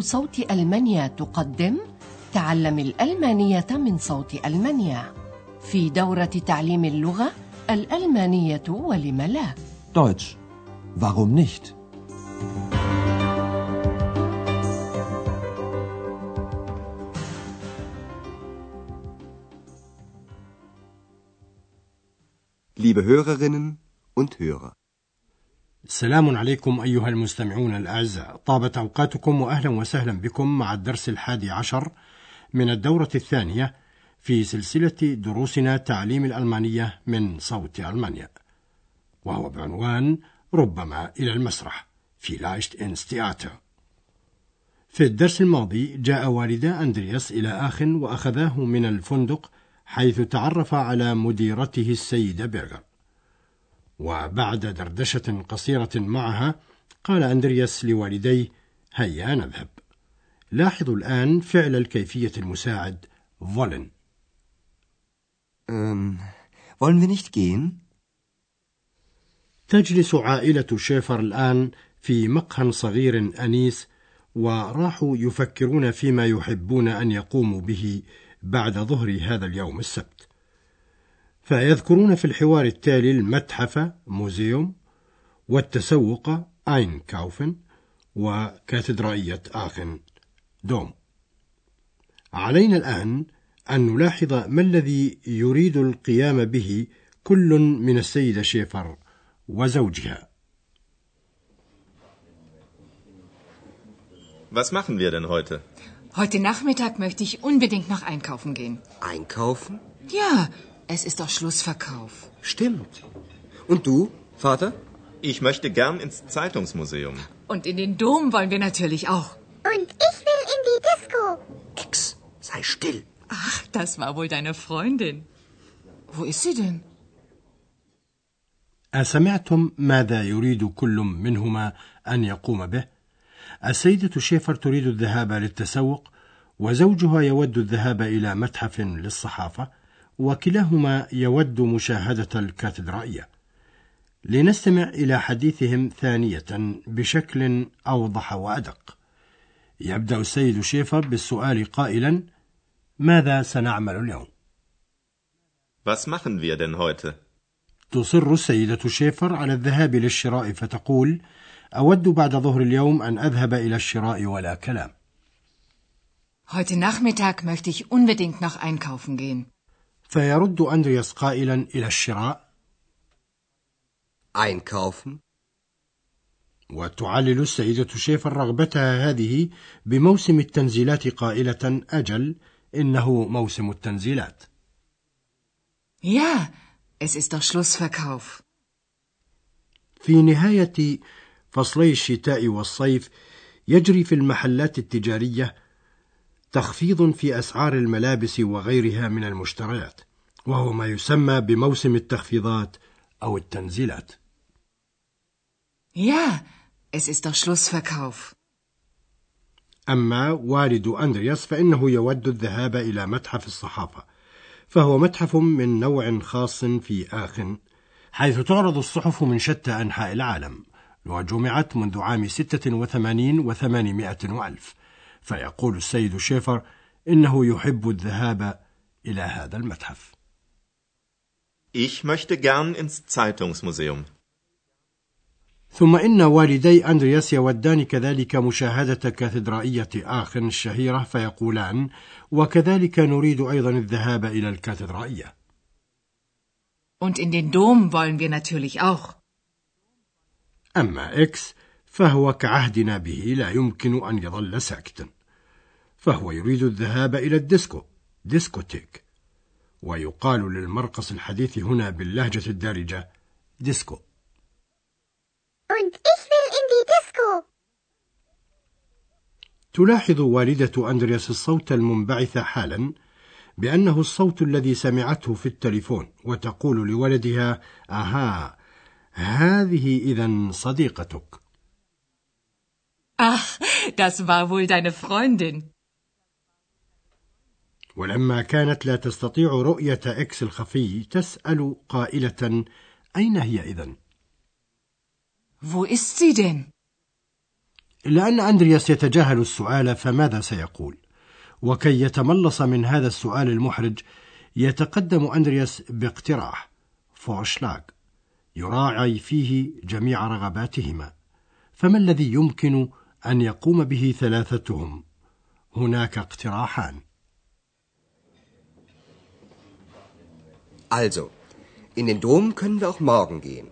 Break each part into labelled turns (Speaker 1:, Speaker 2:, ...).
Speaker 1: صوت ألمانيا تقدم تعلم الألمانية من صوت ألمانيا في دورة تعليم اللغة الألمانية ولم لا
Speaker 2: Deutsch. Warum nicht?
Speaker 3: Liebe Hörerinnen und Hörer.
Speaker 4: السلام عليكم أيها المستمعون الأعزاء. طابت أوقاتكم وأهلا وسهلا بكم مع الدرس الحادي عشر من الدورة الثانية في سلسلة دروسنا تعليم الألمانية من صوت ألمانيا. وهو بعنوان ربما إلى المسرح في لايشت إنس تياتر. في الدرس الماضي جاء والدا أندرياس إلى آخ وأخذاه من الفندق حيث تعرف على مديرته السيدة بيرغر. وبعد دردشة قصيرة معها قال أندرياس لوالديه هيا نذهب. لاحظوا الآن فعل الكيفية المساعد wollen
Speaker 3: Ähm, wollen wir nicht gehen?
Speaker 4: تجلس عائلة شيفر الآن في مقهى صغير أنيس وراحوا يفكرون فيما يحبون أن يقوموا به بعد ظهر هذا اليوم السبت. فيذكرون في الحوار التالي المتحف موزيوم والتسوق أين كاوفن وكاتدرائية آخن دوم علينا الآن أن نلاحظ ما الذي يريد القيام به كل من السيدة شيفر وزوجها
Speaker 5: Was machen wir denn heute?
Speaker 6: Heute Nachmittag möchte ich unbedingt noch einkaufen gehen.
Speaker 3: Einkaufen?
Speaker 6: Ja, es ist doch Schlussverkauf.
Speaker 3: Stimmt. Und du, Vater?
Speaker 5: Ich möchte gern ins Zeitungsmuseum.
Speaker 6: Und in den Dom wollen wir natürlich auch.
Speaker 7: Und ich will in die Disco.
Speaker 3: Ex, sei still.
Speaker 6: Ach, das war wohl deine Freundin. Wo ist sie denn?
Speaker 4: أسمعتم ماذا يريد كل منهما أن يقوم به؟ السيدة شيفر تريد الذهاب للتسوق وزوجها يود الذهاب إلى متحف للصحافة وكلاهما يود مشاهدة الكاتدرائية لنستمع إلى حديثهم ثانية بشكل أوضح وأدق يبدأ السيد شيفر بالسؤال قائلا ماذا سنعمل اليوم؟
Speaker 5: Was machen wir denn heute?
Speaker 4: تصر السيدة شيفر على الذهاب للشراء فتقول أود بعد ظهر اليوم أن أذهب إلى الشراء ولا كلام
Speaker 6: Heute Nachmittag möchte ich unbedingt noch einkaufen gehen.
Speaker 4: فيرد أندرياس قائلا إلى الشراء
Speaker 3: Einkaufen?
Speaker 4: وتعلل السيدة شيفر رغبتها هذه بموسم التنزيلات قائلة أجل إنه موسم التنزيلات
Speaker 6: Ja, es ist doch Schlussverkauf.
Speaker 4: في نهاية فصلي الشتاء والصيف يجري في المحلات التجارية تخفيض في أسعار الملابس وغيرها من المشتريات وهو ما يسمى بموسم التخفيضات أو التنزيلات
Speaker 6: Ja, es ist doch Schlussverkauf.
Speaker 4: أما والد أندرياس فإنه يود الذهاب إلى متحف الصحافة فهو متحف من نوع خاص في آخن حيث تعرض الصحف من شتى أنحاء العالم وجمعت منذ عام 86 وثمانمائة وألف فيقول السيد شيفر إنه يحب الذهاب إلى هذا المتحف
Speaker 5: Ich möchte gern ins Zeitungsmuseum.
Speaker 4: ثم إن والدي أندرياس يودان كذلك مشاهدة كاتدرائية آخن الشهيرة فيقولان وكذلك نريد أيضا الذهاب إلى الكاتدرائية
Speaker 6: Und in den Dom wollen wir natürlich auch.
Speaker 4: أما إكس فهو كعهدنا به لا يمكن أن يظل ساكتا فهو يريد الذهاب إلى الديسكو Diskothek ويقال للمرقص الحديث هنا باللهجة الدارجة ديسكو. تلاحظ والدة أندرياس الصوت المنبعث حالا بأنه الصوت الذي سمعته في التليفون وتقول لولدها أها هذه إذا صديقتك
Speaker 6: Ach, das war wohl deine Freundin.
Speaker 4: ولما كانت لا تستطيع رؤية إكس الخفي تسأل قائلة أين هي إذن؟
Speaker 6: Wo ist sie denn?
Speaker 4: إلا أن أندرياس يتجاهل السؤال فماذا سيقول؟ وكي يتملص من هذا السؤال المحرج يتقدم أندرياس باقتراح فورشلاغ يراعي فيه جميع رغباتهما فما الذي يمكن أن يقوم به ثلاثتهم؟ هناك اقتراحان
Speaker 8: Also, in den Dom können wir auch morgen gehen.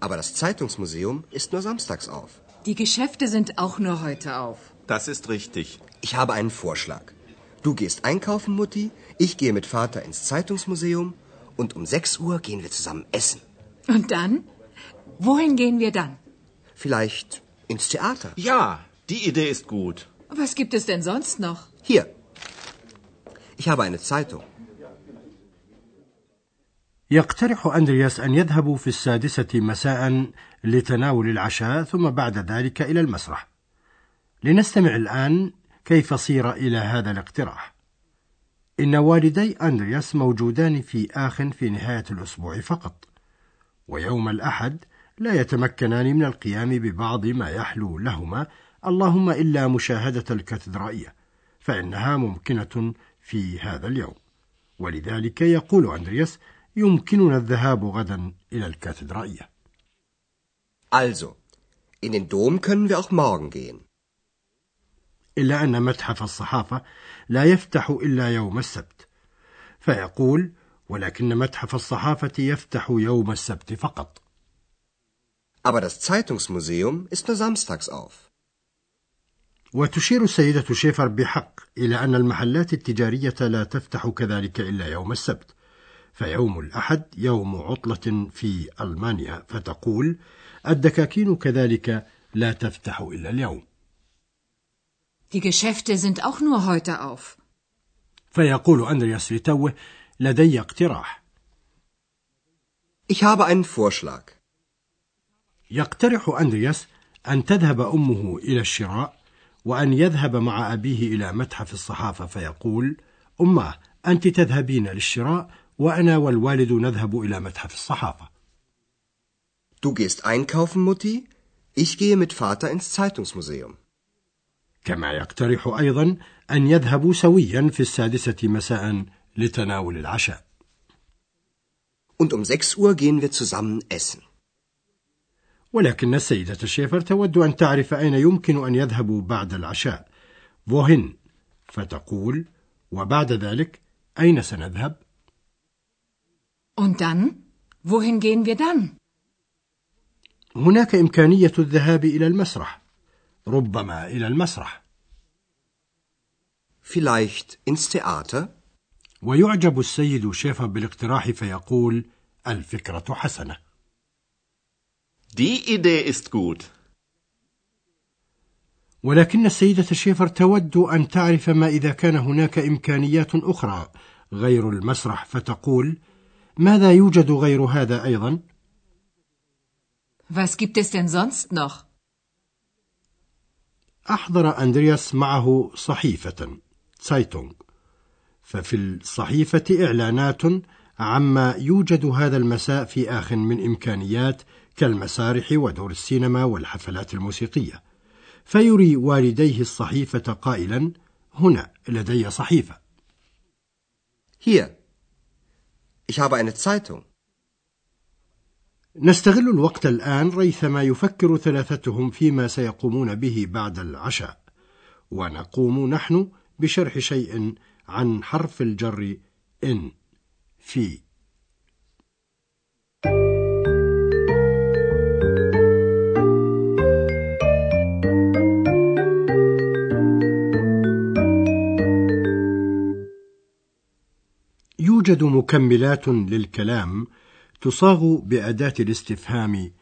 Speaker 8: Aber das Zeitungsmuseum ist nur samstags auf.
Speaker 6: Die Geschäfte sind auch nur heute auf.
Speaker 5: Das ist richtig.
Speaker 8: Ich habe einen Vorschlag. Du gehst einkaufen, Mutti, ich gehe mit Vater ins Zeitungsmuseum und um 6 Uhr gehen wir zusammen essen.
Speaker 6: Und dann? Wohin gehen wir dann?
Speaker 8: Vielleicht ins Theater.
Speaker 5: Ja, die Idee ist gut.
Speaker 6: Was gibt es denn sonst noch?
Speaker 8: Hier. Ich habe eine Zeitung.
Speaker 4: يقترح أندرياس أن يذهبوا في السادسة مساء لتناول العشاء ثم بعد ذلك إلى المسرح. لنستمع الآن كيف صير إلى هذا الاقتراح. إن والدي أندرياس موجودان في آخ في نهاية الأسبوع فقط، ويوم الأحد لا يتمكنان من القيام ببعض ما يحلو لهما اللهم إلا مشاهدة الكاتدرائية، فإنها ممكنة في هذا اليوم. ولذلك يقول أندرياس يمكننا الذهاب غدا إلى الكاتدرائية.
Speaker 8: Also, in den Dom können wir auch morgen gehen.
Speaker 4: إلا أن متحف الصحافة لا يفتح إلا يوم السبت فيقول ولكن متحف الصحافة يفتح يوم السبت فقط
Speaker 8: Aber das Zeitungsmuseum ist nur samstags auf.
Speaker 4: وتشير السيدة شيفر بحق إلى أن المحلات التجارية لا تفتح كذلك إلا يوم السبت فيوم الأحد يوم عطلة في ألمانيا فتقول الدكاكين كذلك لا تفتح إلا اليوم
Speaker 6: Die Geschäfte sind auch nur heute auf.
Speaker 4: فيقول أندرياس لتوه لدي اقتراح
Speaker 8: Ich habe einen Vorschlag.
Speaker 4: يقترح أندرياس أن تذهب أمه إلى الشراء وأن يذهب مع أبيه إلى متحف الصحافة فيقول أمه أنت تذهبين للشراء وأنا والوالد نذهب إلى متحف الصحافة
Speaker 8: Du gehst einkaufen, Mutti, ich gehe mit Vater ins Zeitungsmuseum.
Speaker 4: كما يقترح أيضا أن يذهبوا سويا في السادسة مساء لتناول العشاء
Speaker 8: Und um 6 Uhr gehen wir zusammen essen.
Speaker 4: ولكن السيدة شيفر تود أن تعرف أين يمكن أن يذهبوا بعد العشاء وهن فتقول وبعد ذلك أين سنذهب؟
Speaker 6: Und dann? Wohin gehen wir dann?
Speaker 4: هناك إمكانية الذهاب إلى المسرح ربما إلى المسرح
Speaker 8: Vielleicht ins Theater?
Speaker 4: ويعجب السيد شيفر بالاقتراح فيقول الفكرة حسنة
Speaker 5: Die Idee ist gut.
Speaker 4: ولكن السيدة شيفر تود أن تعرف ما إذا كان هناك إمكانيات أخرى غير المسرح فتقول ماذا يوجد غير هذا أيضا؟
Speaker 6: Was gibt es denn sonst noch?
Speaker 4: أحضر أندرياس معه صحيفة Zeitung ففي الصحيفة إعلانات عما يوجد هذا المساء في آخن من إمكانيات كالمسارح ودور السينما والحفلات الموسيقية فيري والديه الصحيفة قائلا هنا لدي صحيفة
Speaker 8: Hier. Ich habe eine Zeitung.
Speaker 4: نستغل الوقت الآن ريثما يفكر ثلاثتهم فيما سيقومون به بعد العشاء ونقوم نحن بشرح شيء عن حرف الجر إن في يوجد مكملات للكلام تصاغ بأداة الاستفهام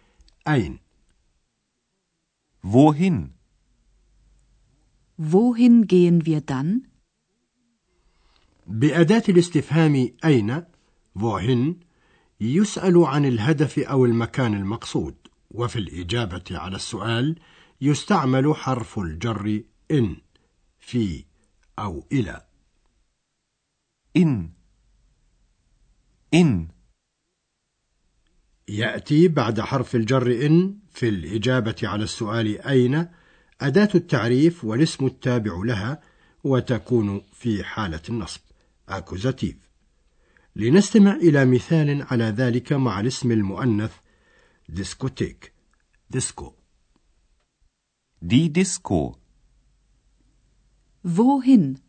Speaker 4: أين
Speaker 2: Wohin?
Speaker 9: Wohin gehen wir dann?
Speaker 4: بأداة الاستفهام أين wohin يسأل عن الهدف أو المكان المقصود وفي الإجابة على السؤال يستعمل حرف الجر إن في أو إلى
Speaker 2: In. In.
Speaker 4: يأتي بعد حرف الجر in في الإجابة على السؤال أين أداة التعريف والاسم التابع لها وتكون في حالة النصب Akkusativ لنستمع إلى مثال على ذلك مع الاسم المؤنث Diskothek Disco
Speaker 2: Die Disco.
Speaker 9: Wohin?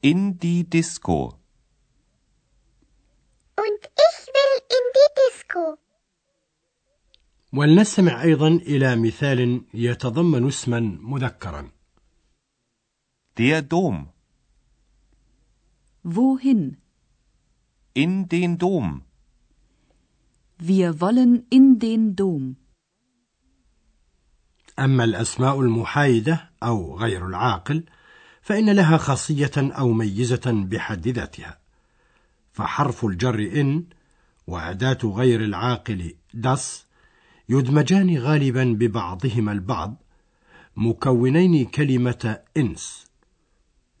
Speaker 2: In die Disco.
Speaker 7: Und ich will in die Disco.
Speaker 4: ولنستمع أيضا إلى مثال يتضمن اسما مذكرا
Speaker 2: Der Dom.
Speaker 9: Wohin?
Speaker 2: In den Dom.
Speaker 9: Wir wollen in den Dom.
Speaker 4: أما الأسماء المحايدة أو غير العاقل فإن لها خاصية أو ميزة بحد ذاتها فحرف الجر إن وأداة غير العاقل دس يدمجان غالبا ببعضهما البعض مكونين كلمة إنس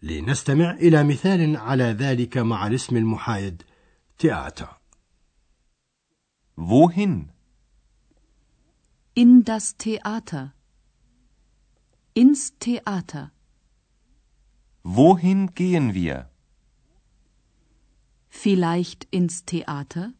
Speaker 4: لنستمع إلى مثال على ذلك مع الاسم المحايد تياتر
Speaker 2: Wohin?
Speaker 9: In das Theater. Ins Theater.
Speaker 2: Wohin gehen wir?
Speaker 9: Vielleicht ins Theater?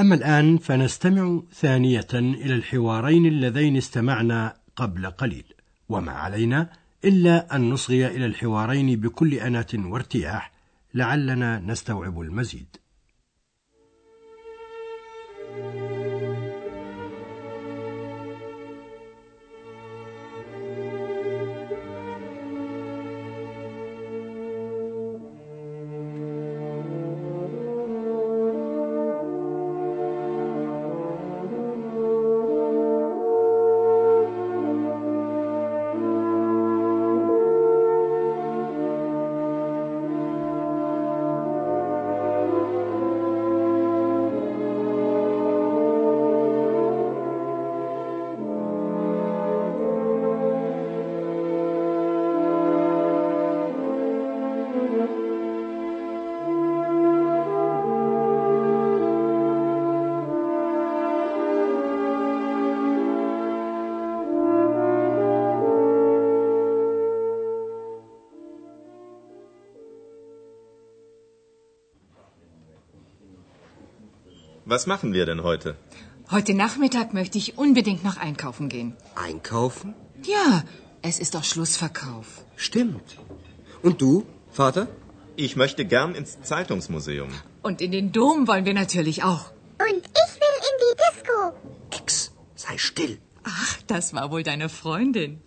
Speaker 4: أما الآن فنستمع ثانية إلى الحوارين اللذين استمعنا قبل قليل وما علينا إلا أن نصغي إلى الحوارين بكل أناة وارتياح لعلنا نستوعب المزيد.
Speaker 5: Was machen wir denn heute?
Speaker 6: Heute Nachmittag möchte ich unbedingt noch einkaufen gehen.
Speaker 8: Einkaufen?
Speaker 6: Ja, es ist doch Schlussverkauf.
Speaker 8: Stimmt. Und du, Vater?
Speaker 5: Ich möchte gern ins Zeitungsmuseum.
Speaker 6: Und in den Dom wollen wir natürlich auch.
Speaker 7: Und ich will in die Disco.
Speaker 8: Ex, sei still.
Speaker 6: Ach, das war wohl deine Freundin.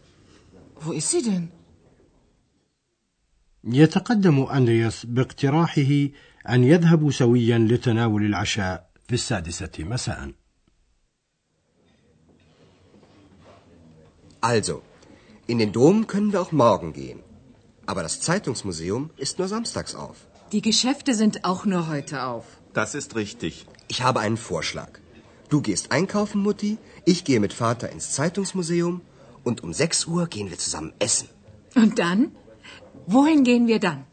Speaker 6: Wo ist sie denn?
Speaker 4: يتقدم أندرياس باقتراحه أن يذهبوا سويا لتناول العشاء في السادسة مساء
Speaker 8: Also, in den Dom können wir auch morgen gehen. Aber das Zeitungsmuseum ist nur samstags auf.
Speaker 6: Die Geschäfte sind auch nur heute auf.
Speaker 5: Das ist richtig.
Speaker 8: Ich habe einen Vorschlag. Du gehst einkaufen, Mutti, ich gehe mit Vater ins Zeitungsmuseum und um 6 Uhr gehen wir zusammen essen.
Speaker 6: Und dann? Wohin gehen wir dann?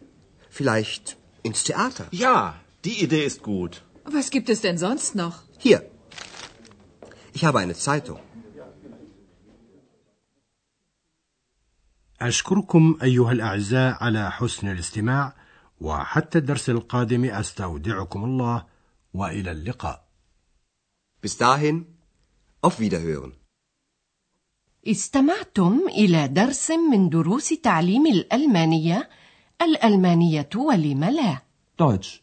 Speaker 8: Vielleicht ins Theater.
Speaker 5: Ja, die Idee ist gut.
Speaker 6: Was gibt es denn sonst noch?
Speaker 8: Hier. Ich habe eine Zeitung.
Speaker 4: أشكركم أيها الأعزاء على حسن الاستماع وحتى الدرس القادم أستودعكم الله وإلى اللقاء
Speaker 8: Bis dahin, auf Wiederhören.
Speaker 1: استمعتم إلى درس من دروس تعليم الألمانية الألمانية ولم لا
Speaker 10: Deutsch.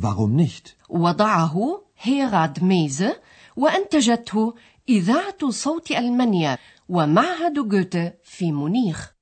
Speaker 10: Warum nicht?
Speaker 1: وضعه هيراد ميزة وأنتجته إذاعة صوت ألمانيا ومعهد جوته في مونيخ